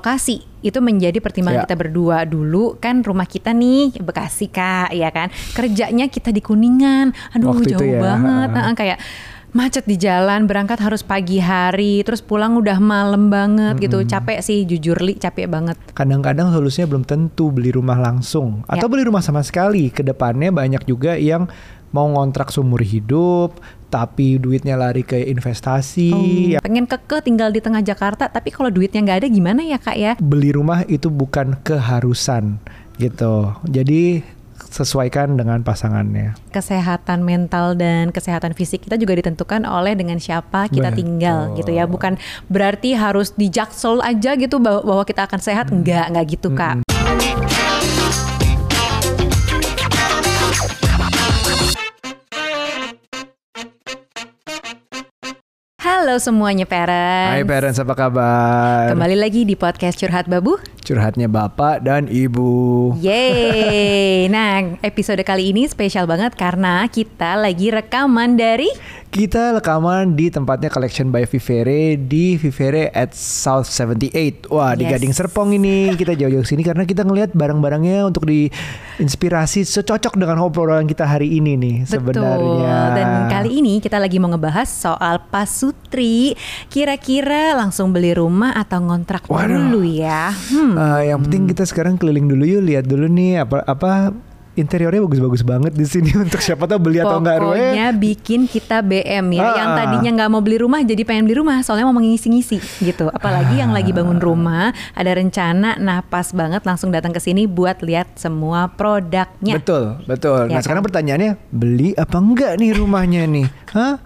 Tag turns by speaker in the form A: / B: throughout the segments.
A: lokasi itu menjadi pertimbangan
B: Ya.
A: kita berdua. Dulu kan rumah kita nih Bekasi kak ya kan? Kerjanya kita di Kuningan. Aduh
B: Waktu
A: jauh
B: ya,
A: banget. Nah, kayak macet di jalan berangkat harus pagi hari terus pulang udah malam banget gitu. Capek sih jujur li capek banget.
B: Kadang-kadang solusinya belum tentu beli rumah langsung atau
A: Ya.
B: beli rumah sama sekali. Ke depannya banyak juga yang mau ngontrak seumur hidup tapi duitnya lari ke investasi.
A: Oh, pengen keke tinggal di tengah Jakarta tapi kalau duitnya nggak ada gimana ya kak ya
B: Beli rumah itu bukan keharusan gitu. Jadi sesuaikan dengan pasangannya.
A: kesehatan mental dan kesehatan fisik kita juga ditentukan oleh dengan siapa kita
B: Betul.
A: tinggal gitu ya bukan berarti harus di jaksel aja gitu bahwa, bahwa kita akan sehat enggak enggak gitu kak Halo semuanya parents
B: Hai parents apa kabar?
A: Kembali lagi di podcast Curhat Babu
B: Curhatnya bapak dan ibu.
A: Yeay Nah episode kali ini spesial banget karena kita lagi rekaman dari
B: Kita rekaman di tempatnya Collection by Vivere di Vivere at South 78. Wah, di
A: Yes.
B: Gading Serpong ini kita jauh-jauh sini karena kita ngelihat barang-barangnya untuk diinspirasi secocok dengan obrolan kita hari ini nih sebenarnya.
A: Betul. Dan kali ini kita lagi mau ngebahas soal pasutri. Kira-kira langsung beli rumah atau ngontrak
B: Waduh.
A: dulu ya? Hmm.
B: Eh, yang penting kita sekarang keliling dulu yuk lihat dulu nih apa apa interiornya bagus-bagus banget di sini untuk siapa tahu beli atau enggak Rue.
A: Pokoknya bikin kita BM ya.
B: Ah.
A: Yang tadinya nggak mau beli rumah jadi pengen beli rumah. Soalnya mau mengisi-ngisi gitu. Apalagi yang lagi bangun rumah ada rencana. Nah pas banget langsung datang ke sini buat lihat semua produknya.
B: Betul, betul.
A: Ya
B: nah, sekarang
A: kan?
B: pertanyaannya beli apa enggak nih rumahnya nih? Hah?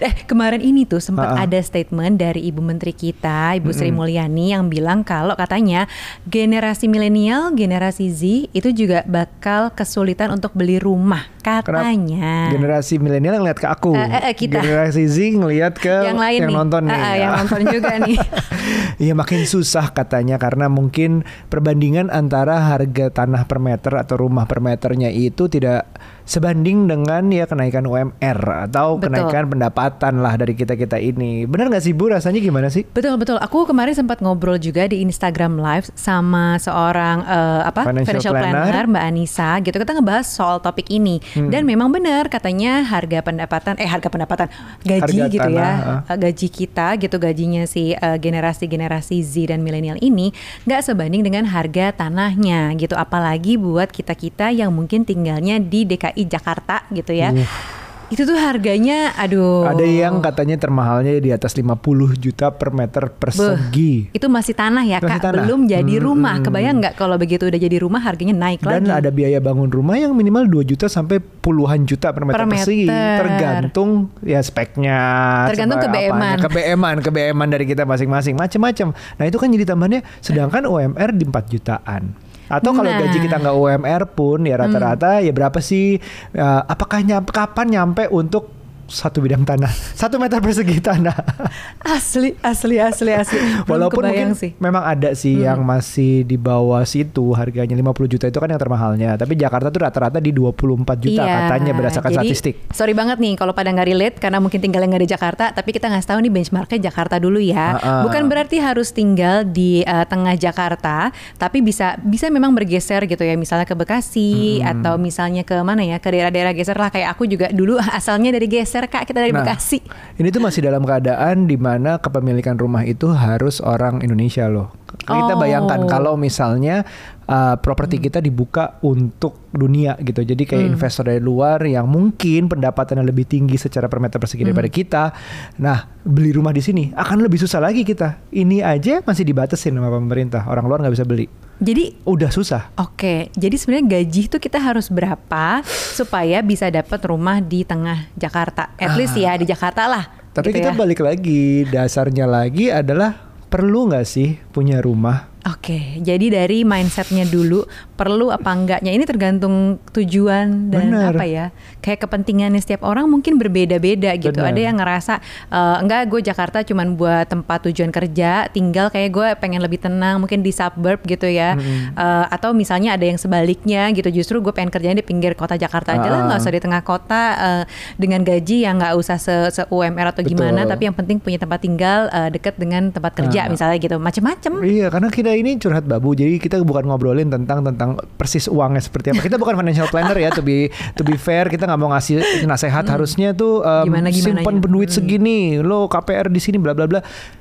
A: Eh kemarin ini tuh sempat
B: Ah, ah.
A: ada statement dari Ibu Menteri kita, Ibu Sri Mulyani yang bilang kalau katanya generasi milenial, generasi Z itu juga bakal kesulitan untuk beli rumah katanya.
B: Generasi milenial ngeliat ke aku.
A: Eh, kita.
B: Generasi Z ngeliat ke
A: yang lain nih,
B: nonton nih.
A: Ah, ah, yang nonton juga nih.
B: Iya makin susah katanya karena mungkin perbandingan antara harga tanah per meter atau rumah per meternya itu tidak sebanding dengan ya kenaikan UMR atau
A: Betul.
B: kenaikan pendapatan lah dari kita kita ini. Benar nggak sih Bu rasanya gimana sih?
A: Betul betul. Aku kemarin sempat ngobrol juga di Instagram Live sama seorang eh, apa
B: Financial planner.
A: planner Mbak Anissa gitu. Kita ngebahas soal topik ini
B: Hmm.
A: dan memang benar katanya harga pendapatan eh harga pendapatan gaji
B: Harga
A: gitu
B: tanah,
A: ya eh, gaji kita gitu gajinya si eh, generasi-generasi Z dan milenial ini nggak sebanding dengan harga tanahnya gitu. Apalagi buat kita kita yang mungkin tinggalnya di DKI Jakarta gitu ya. Itu tuh harganya aduh.
B: Ada yang katanya termahalnya di atas 50 juta per meter persegi.
A: Itu masih tanah ya
B: Masih
A: kak,
B: tanah.
A: belum jadi
B: Hmm,
A: rumah.
B: hmm.
A: Kebayang nggak kalau begitu udah jadi rumah harganya naik
B: Dan
A: lagi?
B: ada biaya bangun rumah yang minimal 2 juta sampai puluhan juta per meter,
A: Per
B: persegi.
A: meter.
B: Tergantung ya speknya.
A: Tergantung
B: apanya. KeBM-an, keBM-an dari kita masing-masing. Macem-macem. Nah itu kan jadi tambahannya. Sedangkan UMR di 4 jutaan. Atau kalau
A: Nah. Hmm.
B: gaji kita nggak UMR pun ya rata-rata ya berapa sih? Ya, apakah nyampe kapan nyampe untuk satu bidang tanah, satu meter persegi tanah.
A: Asli, asli, asli, asli.
B: Walaupun mungkin
A: sih.
B: memang ada sih
A: Hmm.
B: yang masih di bawah situ harganya 50 juta itu kan yang termahalnya. Tapi Jakarta tuh rata-rata di 24 juta
A: Iya,
B: katanya berdasarkan
A: jadi,
B: statistik.
A: Sorry banget nih kalau pada nggak relate karena mungkin tinggalnya nggak di Jakarta, tapi kita nggak tahu nih benchmarknya Jakarta dulu ya.
B: Ah, ah.
A: Bukan berarti harus tinggal di eh, tengah Jakarta, tapi bisa bisa memang bergeser gitu ya, misalnya ke Bekasi atau misalnya ke mana ya, ke daerah-daerah geser lah. Kayak aku juga dulu asalnya dari geser kak, kita dari
B: Nah,
A: Bekasi.
B: Ini tuh masih dalam keadaan di mana kepemilikan rumah itu harus orang Indonesia loh. Kita
A: Oh.
B: bayangkan kalau misalnya uh, properti kita dibuka untuk dunia gitu. Jadi kayak
A: Hmm.
B: investor dari luar yang mungkin pendapatannya lebih tinggi secara per meter persegi daripada
A: Hmm.
B: kita. Nah, beli rumah di sini akan lebih susah lagi kita. Ini aja masih dibatasin sama pemerintah. Orang luar nggak bisa beli.
A: Jadi
B: Udah susah.
A: Oke, jadi sebenarnya gaji itu kita harus berapa supaya bisa dapat rumah di tengah Jakarta? At least ya di Jakarta lah.
B: Tapi
A: gitu
B: kita
A: ya.
B: balik lagi, dasarnya lagi adalah perlu nggak sih punya rumah?
A: Oke, jadi dari mindsetnya dulu perlu apa enggaknya ini tergantung tujuan dan
B: Bener.
A: apa ya kayak kepentingannya setiap orang mungkin berbeda-beda gitu.
B: Bener.
A: Ada yang ngerasa "Eh, enggak gue Jakarta cuman buat tempat tujuan kerja, tinggal kayak gue pengen lebih tenang mungkin di suburb gitu ya. Eh, atau misalnya ada yang sebaliknya gitu justru gue pengen kerjanya di pinggir kota Jakarta aja lah
B: Ah.
A: nggak usah di tengah kota eh, dengan gaji yang nggak usah se, se UMR atau gimana
B: Betul.
A: tapi yang penting punya tempat tinggal eh, deket dengan tempat kerja
B: Ah.
A: misalnya gitu macem-macem.
B: Iya, karena kita ini curhat babu, jadi kita bukan ngobrolin tentang tentang persis uangnya seperti apa. Kita bukan financial planner ya, to be to be fair, kita nggak mau ngasih nasehat harusnya tuh um,
A: Gimana- gimananya.
B: simpan duit segini, lo KPR di sini, bla bla bla.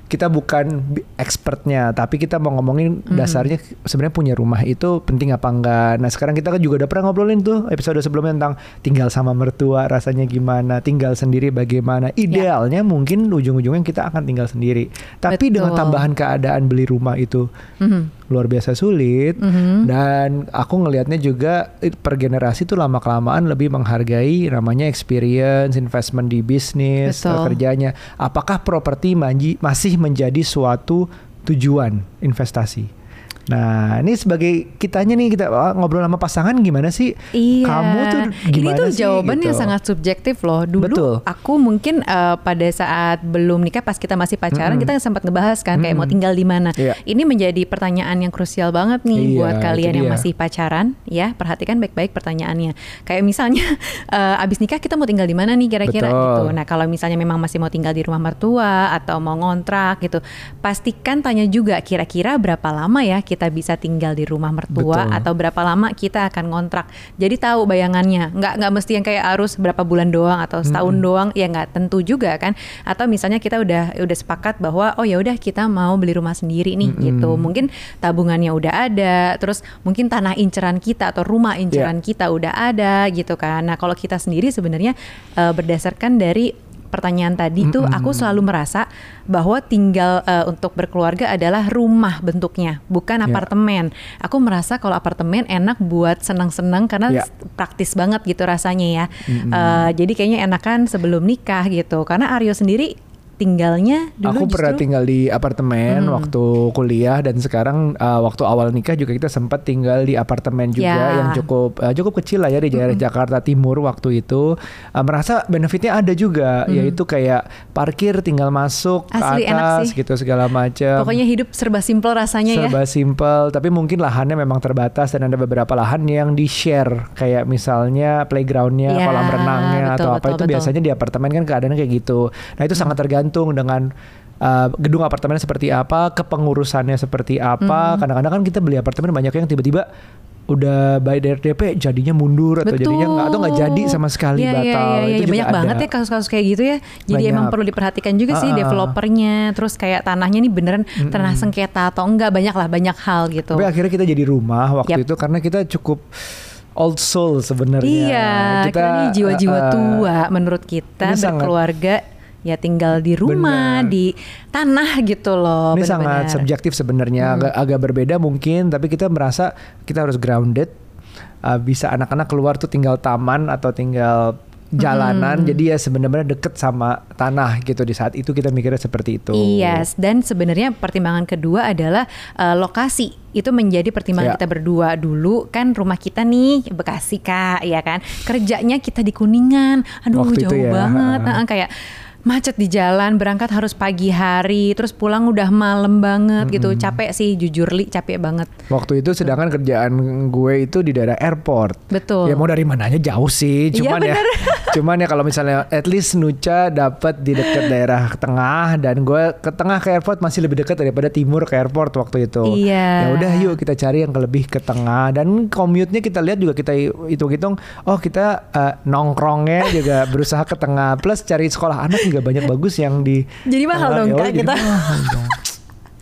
B: Kita bukan expertnya, tapi kita mau ngomongin dasarnya sebenarnya punya rumah itu penting apa enggak. Nah sekarang kita kan juga udah pernah ngobrolin tuh episode sebelumnya tentang tinggal sama mertua rasanya gimana, tinggal sendiri bagaimana. Idealnya mungkin ujung-ujungnya kita akan tinggal sendiri, tapi dengan
A: Betul.
B: tambahan keadaan beli rumah itu
A: Mhm.
B: luar biasa sulit
A: Mhm.
B: dan aku ngelihatnya juga per generasi tuh lama kelamaan lebih menghargai namanya experience investment di bisnis kerjanya apakah properti masih menjadi suatu tujuan investasi nah ini sebagai kitanya nih kita ah, ngobrol sama pasangan gimana sih
A: Iya.
B: kamu tuh
A: Ini
B: gimana
A: tuh
B: sih
A: jawaban yang
B: gitu?
A: sangat subjektif loh. Dulu
B: Betul.
A: aku mungkin eh, pada saat belum nikah pas kita masih pacaran
B: Mm-mm.
A: kita sempat ngebahas kan kayak
B: Mm-mm.
A: mau tinggal di mana.
B: Iya.
A: Ini menjadi pertanyaan yang krusial banget nih
B: Iya,
A: buat kalian yang masih pacaran ya. Perhatikan baik-baik pertanyaannya. Kayak misalnya eh, abis nikah kita mau tinggal di mana nih kira-kira gitu. Nah, kalau misalnya memang masih mau tinggal di rumah mertua atau mau ngontrak gitu, pastikan tanya juga kira-kira berapa lama ya kita bisa tinggal di rumah mertua
B: Betul.
A: atau berapa lama kita akan ngontrak. Jadi tahu bayangannya, nggak nggak mesti yang kayak harus berapa bulan doang atau setahun doang, ya nggak tentu juga kan. Atau misalnya kita udah udah sepakat bahwa oh ya udah kita mau beli rumah sendiri nih gitu. Mungkin tabungannya udah ada, terus mungkin tanah inceran kita atau rumah inceran kita udah ada gitu kan. Nah kalau kita sendiri sebenarnya eh, berdasarkan dari pertanyaan tadi tuh aku selalu merasa bahwa tinggal eh, untuk berkeluarga adalah rumah bentuknya, bukan
B: Ya.
A: apartemen. Aku merasa kalau apartemen enak buat senang-senang karena
B: Ya.
A: praktis banget gitu rasanya ya. Eh, jadi kayaknya enakan sebelum nikah gitu. Karena Aryo sendiri tinggalnya dulu
B: Aku pernah
A: justru
B: tinggal di apartemen
A: Hmm.
B: waktu kuliah dan sekarang uh, waktu awal nikah juga kita sempat tinggal di apartemen juga
A: Ya.
B: yang cukup uh, cukup kecil lah ya di daerah Jakarta Timur waktu itu. Uh, merasa benefitnya ada juga yaitu kayak parkir tinggal masuk
A: Hmm. Asli,
B: ke
A: enak
B: atas
A: sih.
B: gitu segala macam.
A: pokoknya hidup serba simpel rasanya ya.
B: Serba simple, tapi mungkin lahannya memang terbatas dan ada beberapa lahan yang di share kayak misalnya playgroundnya,
A: Ya,
B: kolam renangnya
A: betul,
B: atau apa
A: betul,
B: itu
A: betul.
B: biasanya di apartemen kan keadaannya kayak gitu. Nah itu sangat tergantung dengan uh, gedung apartemennya seperti apa, kepengurusannya seperti apa.
A: Hmm.
B: Kadang-kadang kan kita beli apartemen banyak yang tiba-tiba udah dari DP jadinya mundur atau jadinya nggak atau nggak jadi sama sekali
A: Iya, iya,
B: batal.
A: iya, iya.
B: Itu juga
A: banyak
B: ada.
A: banget ya kasus-kasus kayak gitu ya. Jadi
B: Banyak.
A: emang perlu diperhatikan juga sih
B: Ah, ah.
A: developernya, terus kayak tanahnya nih beneran tanah sengketa atau enggak banyak lah banyak hal gitu.
B: Tapi akhirnya kita jadi rumah waktu
A: Yap.
B: itu karena kita cukup old soul sebenarnya.
A: Iya, kita, nih jiwa-jiwa
B: uh, uh,
A: tua menurut kita
B: ini sangat-
A: berkeluarga ya tinggal di rumah,
B: Benar.
A: di tanah gitu loh.
B: Ini
A: bener-bener.
B: sangat subjektif sebenarnya, agak, agak berbeda mungkin, tapi kita merasa kita harus grounded. Uh, bisa anak-anak keluar tuh tinggal taman atau tinggal jalanan, jadi ya sebenarnya deket sama tanah gitu di saat itu kita mikirnya seperti itu.
A: Iya, dan sebenarnya pertimbangan kedua adalah eh, lokasi. Itu menjadi pertimbangan
B: Ya.
A: kita berdua dulu kan rumah kita nih Bekasi Kak, ya kan. Kerjanya kita di Kuningan. Aduh,
B: Waktu
A: jauh
B: ya,
A: banget. Nah, kayak macet di jalan, berangkat harus pagi hari, terus pulang udah malam banget gitu. Capek sih jujur li, capek banget.
B: Waktu itu sedangkan kerjaan gue itu di daerah airport.
A: Betul.
B: Ya mau dari mananya jauh sih,
A: Iya,
B: cuman ya,
A: bener.
B: cuman ya kalau misalnya at least Nuca dapat di dekat daerah tengah dan gue ke tengah ke airport masih lebih dekat daripada timur ke airport waktu itu.
A: Iya.
B: Ya udah yuk kita cari yang lebih ke tengah dan commute-nya kita lihat juga kita hitung-hitung, oh kita eh, nongkrongnya juga berusaha ke tengah plus cari sekolah anak juga banyak bagus yang di
A: Jadi mahal dong,
B: Ya
A: Kak, kita.
B: mahal dong.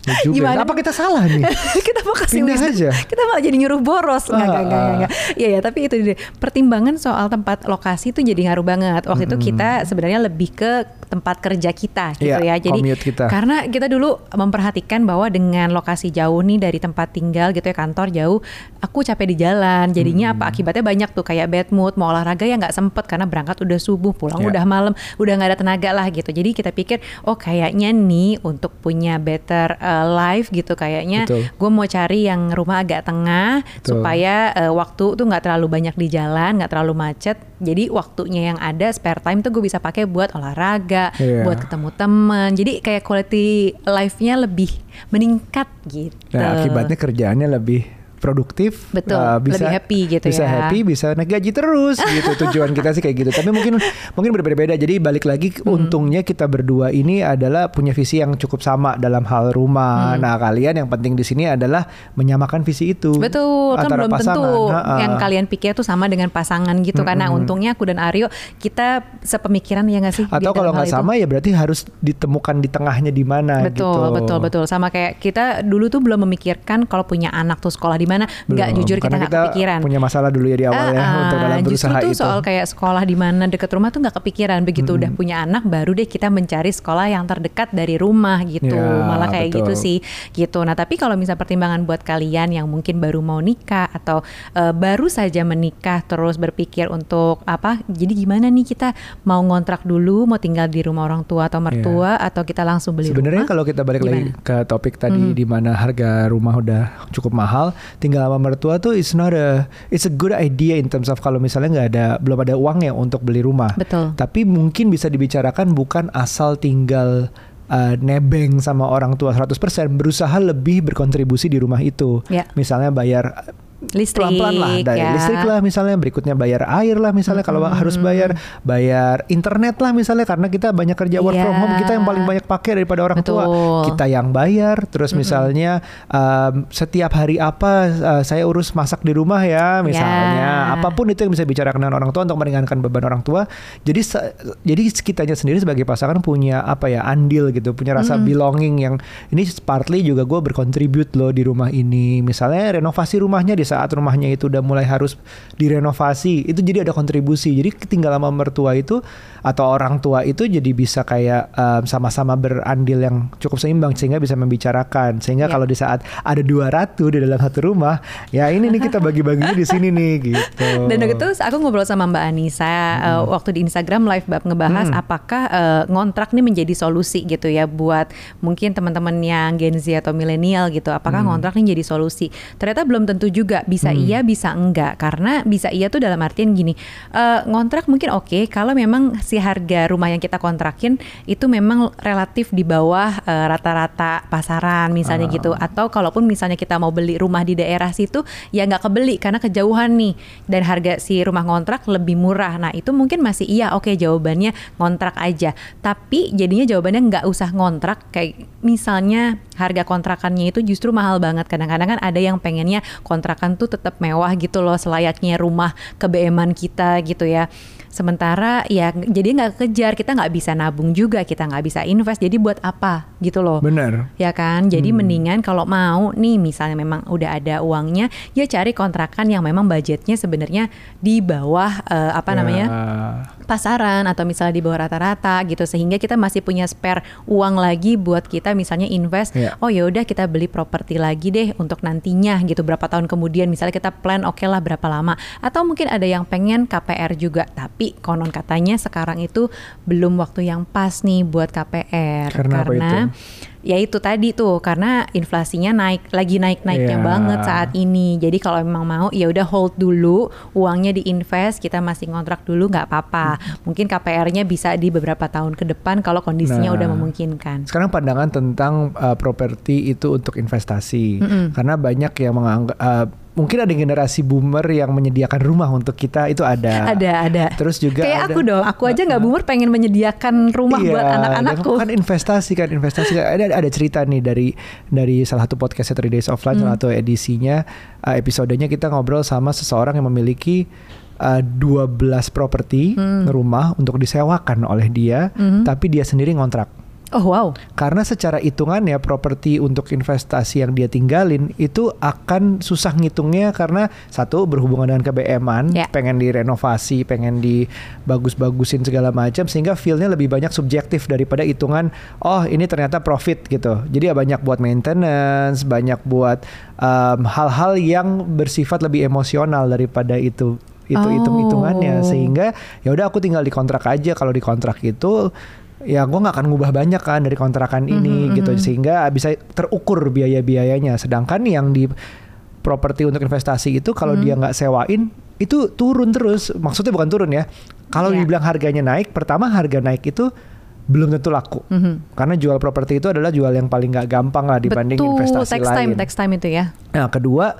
B: Ya juga.
A: Gimana?
B: Apa kita salah nih?
A: kita mau kasih
B: Pindah
A: wisdom.
B: aja.
A: Kita malah jadi nyuruh boros. Enggak, enggak, enggak,
B: Ah.
A: enggak. Iya, ya, tapi itu dia. Pertimbangan soal tempat lokasi itu jadi ngaruh banget. Waktu itu kita sebenarnya lebih ke tempat kerja kita gitu
B: Iya,
A: ya. Jadi
B: kita.
A: karena kita dulu memperhatikan bahwa dengan lokasi jauh nih dari tempat tinggal gitu ya kantor jauh, aku capek di jalan. Jadinya apa akibatnya banyak tuh kayak bad mood, mau olahraga ya nggak sempet karena berangkat udah subuh, pulang
B: Iya.
A: udah malam, udah nggak ada tenaga lah gitu. Jadi kita pikir oh kayaknya nih untuk punya better uh, life gitu kayaknya gue mau cari yang rumah agak tengah
B: Betul.
A: supaya uh, waktu tuh nggak terlalu banyak di jalan, nggak terlalu macet. Jadi waktunya yang ada spare time tuh gue bisa pakai buat olahraga,
B: Iya.
A: buat ketemu teman. Jadi kayak quality life-nya lebih meningkat gitu.
B: Nah, akibatnya kerjaannya lebih produktif,
A: Betul,
B: uh, bisa
A: lebih happy gitu
B: bisa
A: ya.
B: happy, bisa naik gaji terus gitu. Tujuan kita sih kayak gitu. Tapi mungkin mungkin berbeda-beda. Jadi balik lagi
A: Hmm.
B: untungnya kita berdua ini adalah punya visi yang cukup sama dalam hal rumah.
A: Hmm.
B: Nah, kalian yang penting di sini adalah menyamakan visi itu.
A: Betul, kan belum
B: pasangan.
A: tentu
B: Ha-ha.
A: yang kalian pikir tuh sama dengan pasangan gitu. Karena untungnya aku dan Aryo kita sepemikiran ya nggak sih?
B: Atau kalau
A: dalam hal
B: nggak
A: itu?
B: sama ya berarti harus ditemukan di tengahnya di mana
A: Betul,
B: gitu.
A: betul, betul. Sama kayak kita dulu tuh belum memikirkan kalau punya anak tuh sekolah di mana. Nggak jujur kita nggak kepikiran.
B: punya masalah dulu ya di awal ya
A: Ah,
B: untuk dalam
A: ah,
B: berusaha
A: justru tuh
B: itu.
A: soal kayak sekolah di mana deket rumah tuh nggak kepikiran. Begitu udah punya anak, baru deh kita mencari sekolah yang terdekat dari rumah gitu.
B: Ya,
A: Malah kayak
B: betul.
A: gitu sih, gitu. Nah tapi kalau misal pertimbangan buat kalian yang mungkin baru mau nikah atau eh, baru saja menikah terus berpikir untuk apa? Jadi gimana nih kita mau ngontrak dulu, mau tinggal di rumah orang tua atau mertua atau kita langsung beli
B: Sebenarnya kalau kita balik lagi
A: Gimana?
B: ke topik tadi di mana harga rumah udah cukup mahal, tinggal sama mertua tuh it's not a it's a good idea in terms of kalau misalnya nggak ada belum ada uangnya untuk beli rumah.
A: Betul.
B: Tapi mungkin bisa dibicarakan bukan asal tinggal uh, nebeng sama orang tua 100%, berusaha lebih berkontribusi di rumah itu.
A: Ya.
B: Misalnya bayar
A: Listrik,
B: pelan-pelan lah dari
A: ya.
B: listrik lah misalnya berikutnya bayar air lah misalnya kalau harus bayar bayar internet lah misalnya karena kita banyak kerja work
A: Iya.
B: from home kita yang paling banyak pakai daripada orang tua
A: Betul.
B: kita yang bayar terus misalnya um, setiap hari apa uh, saya urus masak di rumah ya misalnya
A: Ya.
B: apa pun itu yang bisa bicarakan dengan orang tua untuk meringankan beban orang tua jadi jadi kitanya sendiri sebagai pasangan punya apa ya andil gitu punya rasa belonging yang ini partly juga gue berkontribut loh di rumah ini misalnya renovasi rumahnya di saat rumahnya itu udah mulai harus direnovasi itu jadi ada kontribusi jadi tinggal sama mertua itu atau orang tua itu jadi bisa kayak um, sama-sama berandil yang cukup seimbang sehingga bisa membicarakan sehingga
A: Ya.
B: kalau di saat ada dua ratu di dalam satu rumah ya ini nih kita bagi-baginya di sini nih gitu
A: Dan itu aku ngobrol sama Mbak Anissa uh, waktu di Instagram live bab ngebahas apakah uh, ngontrak nih menjadi solusi gitu ya buat mungkin teman-teman yang Gen Z atau milenial gitu. Apakah ngontrak nih jadi solusi? Ternyata belum tentu juga. Bisa iya, bisa enggak. Karena bisa iya tuh dalam artian gini, uh, ngontrak mungkin oke kalau memang si harga rumah yang kita kontrakin itu memang relatif di bawah uh, rata-rata pasaran misalnya
B: Ah.
A: gitu. Atau kalaupun misalnya kita mau beli rumah di daerah situ ya nggak kebeli karena kejauhan nih dan harga si rumah ngontrak lebih murah. Nah itu mungkin masih iya oke jawabannya ngontrak aja. Tapi jadinya jawabannya nggak usah ngontrak kayak misalnya harga kontrakannya itu justru mahal banget. Kadang-kadang kan ada yang pengennya kontrakan tuh tetap mewah gitu loh selayaknya rumah kebeeman kita gitu ya. Sementara ya jadi nggak kejar kita nggak bisa nabung juga kita nggak bisa invest jadi buat apa? Gitu loh.
B: Bener
A: ya kan? Jadi mendingan kalau mau nih misalnya memang udah ada uangnya ya cari kontrakan yang memang budgetnya sebenarnya di bawah eh, apa
B: Ya.
A: namanya? Pasaran atau misalnya di bawah rata-rata gitu sehingga kita masih punya spare uang lagi buat kita misalnya invest
B: Ya.
A: oh ya udah kita beli properti lagi deh untuk nantinya gitu. Berapa tahun kemudian misalnya kita plan oke lah berapa lama? Atau mungkin ada yang pengen KPR juga tapi konon katanya sekarang itu belum waktu yang pas nih buat KPR
B: Karena itu?
A: ya itu tadi tuh karena inflasinya naik lagi naik naiknya
B: Iya.
A: banget saat ini. Jadi kalau memang mau ya udah hold dulu uangnya diinvest kita masih ngontrak dulu nggak apa-apa. Mungkin KPR-nya bisa di beberapa tahun ke depan kalau kondisinya
B: Nah.
A: udah memungkinkan.
B: Sekarang pandangan tentang uh, properti itu untuk investasi, karena banyak yang menganggap uh, mungkin ada generasi boomer yang menyediakan rumah untuk kita itu ada.
A: ada ada
B: Terus juga
A: kayak
B: ada-
A: aku dong aku aja nggak boomer pengen menyediakan rumah
B: Iya,
A: buat anak-anakku
B: Kan investasi kan investasi. ada ada cerita nih dari dari salah satu podcast Three Days Offline salah satu edisinya uh, episodenya kita ngobrol sama seseorang yang memiliki uh, 12 properti rumah untuk disewakan oleh dia, tapi dia sendiri ngontrak.
A: Oh wow.
B: Karena secara hitungannya properti untuk investasi yang dia tinggalin itu akan susah ngitungnya karena satu berhubungan dengan KBM-an,
A: Ya.
B: pengen direnovasi, pengen dibagus-bagusin segala macam sehingga feel-nya lebih banyak subjektif daripada hitungan oh ini ternyata profit gitu. Jadi ya banyak buat maintenance, banyak buat um, hal-hal yang bersifat lebih emosional daripada itu itu
A: Oh.
B: hitung-hitungannya sehingga ya udah aku tinggal di kontrak aja kalau di kontrak itu ya gue nggak akan ngubah banyak kan dari kontrakan ini
A: Mhm,
B: gitu
A: mhm.
B: sehingga bisa terukur biaya-biayanya sedangkan yang di properti untuk investasi itu kalau
A: Mhm.
B: dia nggak sewain itu turun terus maksudnya bukan turun ya kalau
A: Iya.
B: dibilang harganya naik pertama harga naik itu belum tentu laku
A: Mhm.
B: karena jual properti itu adalah jual yang paling nggak gampang lah dibanding
A: Betul,
B: investasi
A: time,
B: lain
A: tax time itu ya.
B: Nah, kedua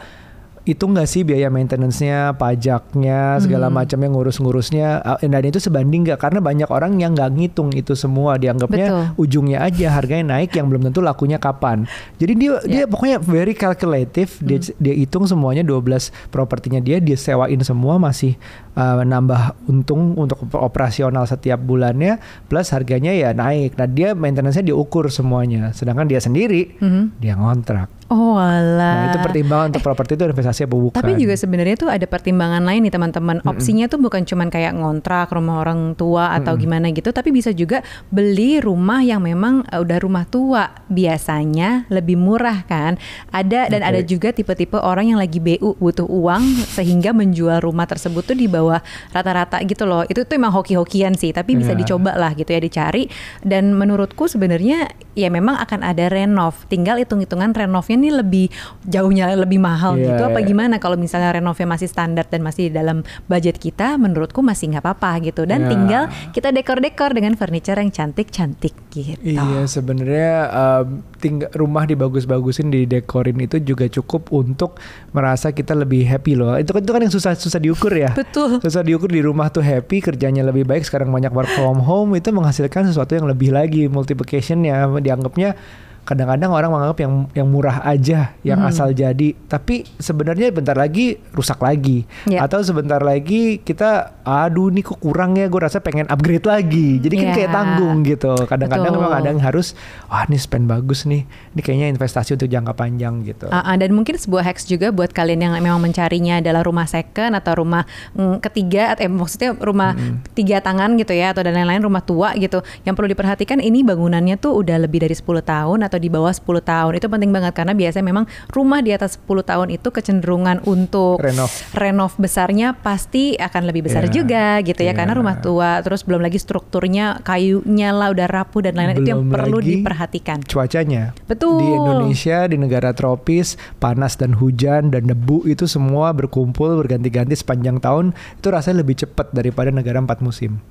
B: itu nggak sih biaya maintenance-nya, pajaknya, segala
A: Mhm.
B: macamnya ngurus-ngurusnya uh, dan itu sebanding nggak karena banyak orang yang nggak ngitung itu semua dianggapnya
A: Betul.
B: ujungnya aja harganya naik yang belum tentu lakunya kapan. Jadi dia dia
A: Ya.
B: pokoknya very calculative, dia
A: Hmm.
B: dia hitung semuanya 12 propertinya dia dia sewain semua masih uh, nambah untung untuk operasional setiap bulannya plus harganya ya naik. Nah, dia maintenance-nya diukur semuanya. Sedangkan dia sendiri
A: Mhm.
B: dia ngontrak.
A: Oh alah.
B: Nah itu pertimbangan untuk properti itu investasi apa bukan?
A: Tapi juga sebenarnya tuh ada pertimbangan lain nih teman-teman. Opsinya tuh bukan cuman kayak ngontrak rumah orang tua atau gimana gitu, tapi bisa juga beli rumah yang memang uh, udah rumah tua. Biasanya lebih murah kan. Ada dan
B: Oke.
A: ada juga tipe-tipe orang yang lagi BU butuh uang sehingga menjual rumah tersebut tuh di bawah rata-rata gitu loh. Itu tuh emang hoki-hokian sih, tapi bisa
B: Iya.
A: dicoba lah gitu ya dicari. Dan menurutku sebenarnya ya memang akan ada renov. Tinggal hitung-hitungan renovnya nih lebih jauhnya lebih mahal
B: Iya,
A: gitu apa
B: iya.
A: gimana kalau misalnya renovnya masih standar dan masih di dalam budget kita menurutku masih nggak apa-apa gitu dan
B: Iya.
A: tinggal kita dekor-dekor dengan furniture yang cantik-cantik gitu.
B: Iya sebenarnya um, tinggal rumah dibagus-bagusin didekorin itu juga cukup untuk merasa kita lebih happy loh. Itu kan itu kan yang susah susah diukur ya.
A: Betul.
B: Susah diukur di rumah tuh happy kerjanya lebih baik sekarang banyak work from home itu menghasilkan sesuatu yang lebih lagi multiplicationnya dianggapnya kadang-kadang orang menganggap yang yang murah aja yang
A: Mhm.
B: asal jadi tapi sebenarnya bentar lagi rusak lagi
A: Ya.
B: atau sebentar lagi kita aduh nih kok kurang ya gue rasa pengen upgrade lagi jadi kan
A: Ya.
B: kayak tanggung gitu kadang-kadang memang ada yang harus wah ini spend bagus nih ini kayaknya investasi untuk jangka panjang gitu
A: Ah, ah, dan mungkin sebuah hacks juga buat kalian yang memang mencarinya adalah rumah second atau rumah mm, ketiga atau eh, maksudnya rumah tiga tangan gitu ya atau dan lain-lain rumah tua gitu. Yang perlu diperhatikan ini bangunannya tuh udah lebih dari 10 tahun atau di bawah 10 tahun. Itu penting banget karena biasanya memang rumah di atas 10 tahun itu kecenderungan untuk
B: Renov.
A: renov besarnya pasti akan lebih besar
B: Iya,
A: juga gitu ya
B: iya.
A: karena rumah tua terus belum lagi strukturnya kayunya lah udah rapuh dan lain-lain itu yang perlu diperhatikan.
B: cuacanya
A: Betul.
B: di Indonesia di negara tropis panas dan hujan dan debu itu semua berkumpul berganti-ganti sepanjang tahun itu rasanya lebih cepat daripada negara empat musim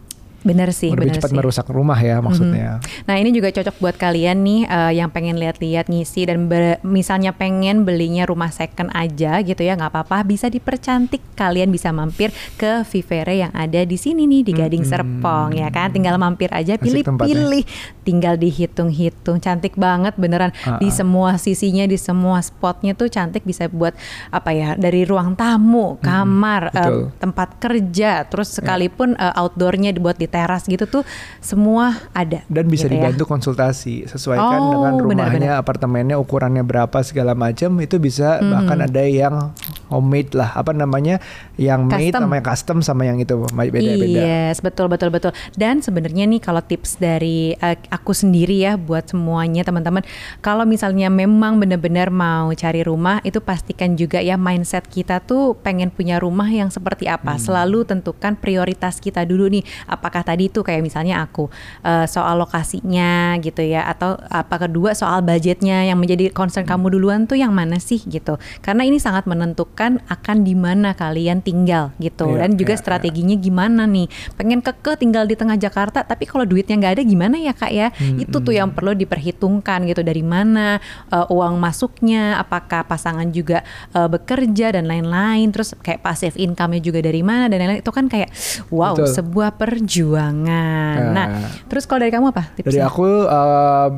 A: Bener sih,
B: lebih
A: bener
B: cepat
A: sih.
B: merusak rumah ya maksudnya.
A: Nah ini juga cocok buat kalian nih eh, yang pengen lihat-lihat ngisi dan ber- misalnya pengen belinya rumah second aja gitu ya nggak apa-apa bisa dipercantik. Kalian bisa mampir ke Vivere yang ada di sini nih di Gading
B: Mm-mm.
A: Serpong ya kan? Tinggal mampir aja pilih-pilih. Tinggal dihitung-hitung cantik banget beneran. Di
B: Ah,
A: semua sisinya di semua spotnya tuh cantik bisa buat apa ya dari ruang tamu kamar eh,
B: betul.
A: tempat kerja terus sekalipun eh, outdoornya dibuat di teras gitu tuh semua ada
B: dan bisa
A: gitu ya.
B: dibantu konsultasi sesuaikan
A: Oh,
B: dengan rumahnya
A: benar-benar.
B: apartemennya ukurannya berapa segala macam itu bisa
A: Mhm.
B: bahkan ada yang homemade lah apa namanya yang made
A: Custom.
B: namanya custom sama yang itu beda-beda
A: Yes, betul betul betul. Dan sebenarnya nih kalau tips dari eh, aku sendiri ya buat semuanya teman-teman, kalau misalnya memang benar-benar mau cari rumah itu pastikan juga ya mindset kita tuh pengen punya rumah yang seperti apa.
B: Hmm.
A: Selalu tentukan prioritas kita dulu nih. Apakah tadi tuh kayak misalnya aku eh, soal lokasinya gitu ya atau apa kedua soal budgetnya yang menjadi concern
B: Hmm.
A: kamu duluan tuh yang mana sih gitu. Karena ini sangat menentukan akan di mana kalian tinggal gitu
B: Iya,
A: dan juga
B: iya,
A: strategi strateginya gimana nih pengen keke tinggal di tengah Jakarta tapi kalau duitnya nggak ada gimana ya kak ya
B: Hmm,
A: itu tuh yang perlu diperhitungkan gitu dari mana uh, uang masuknya apakah pasangan juga uh, bekerja dan lain-lain terus kayak passive income-nya juga dari mana dan lain-lain itu kan kayak wow
B: Betul.
A: sebuah perjuangan nah
B: Nah.
A: terus kalau dari kamu apa
B: Dari
A: tipsnya
B: aku uh,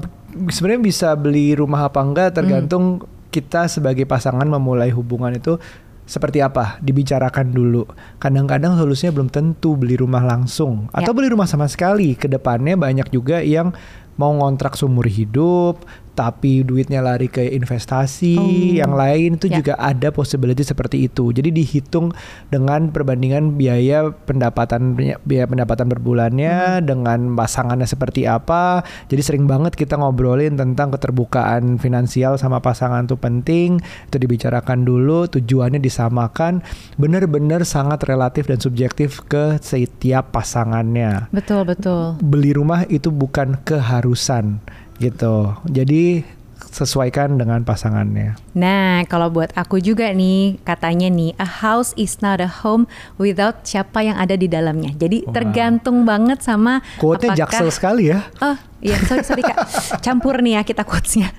B: sebenarnya bisa beli rumah apa enggak tergantung
A: Hmm.
B: kita sebagai pasangan memulai hubungan itu seperti apa dibicarakan dulu. Kadang-kadang solusinya belum tentu beli rumah langsung atau
A: Ya.
B: beli rumah sama sekali. Ke depannya banyak juga yang mau ngontrak seumur hidup tapi duitnya lari ke investasi
A: Oh.
B: yang lain itu
A: Ya.
B: juga ada possibility seperti itu. Jadi dihitung dengan perbandingan biaya pendapatan biaya pendapatan per bulannya dengan pasangannya seperti apa. Jadi sering banget kita ngobrolin tentang keterbukaan finansial sama pasangan tuh penting. Itu dibicarakan dulu, tujuannya disamakan. Benar-benar sangat relatif dan subjektif ke setiap pasangannya
A: Betul, betul.
B: beli rumah itu bukan keharusan gitu. Jadi sesuaikan dengan pasangannya.
A: Nah, kalau buat aku juga nih, katanya nih, a house is not a home without siapa yang ada di dalamnya. Jadi
B: Wow.
A: tergantung banget sama
B: Quote-nya
A: apakah-
B: jaksel sekali ya.
A: Oh, iya, sorry, sorry Kak. Campur nih ya kita quotes-nya.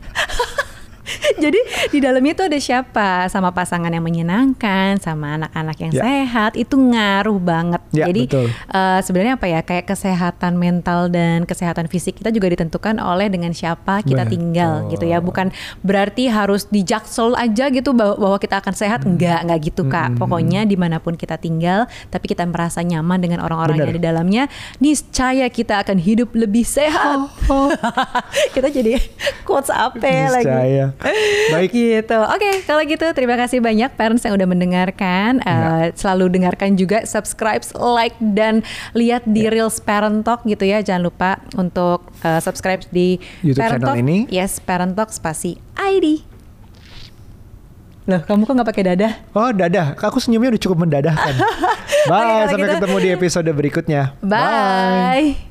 A: Jadi di dalamnya itu ada siapa sama pasangan yang menyenangkan, sama anak-anak yang
B: Ya.
A: sehat itu ngaruh banget.
B: Ya,
A: Jadi
B: betul.
A: eh, sebenarnya apa ya kayak kesehatan mental dan kesehatan fisik kita juga ditentukan oleh dengan siapa kita
B: Betul.
A: tinggal gitu ya. Bukan berarti harus di jaksel aja gitu bahwa, bahwa kita akan sehat enggak enggak gitu Kak. Pokoknya di mana pun kita tinggal, tapi kita merasa nyaman dengan orang-orang yang ada di dalamnya, niscaya kita akan hidup lebih sehat. kita jadi quotes apa lagi?
B: Niscaya. Baik.
A: Gitu. Oke, kalau gitu terima kasih banyak parents yang udah mendengarkan.
B: Ya.
A: Eh, selalu dengarkan juga, subscribe, like dan lihat di
B: Ya.
A: Reels Parent Talk gitu ya. Jangan lupa untuk eh, subscribe di
B: YouTube
A: Parent
B: channel
A: Talk.
B: ini.
A: Yes, Parent Talk spasi ID. Loh, kamu kok nggak pakai dadah?
B: Oh, dadah. Aku senyumnya udah cukup mendadahkan. Bye,
A: kalau
B: sampai
A: gitu.
B: ketemu di episode berikutnya.
A: Bye.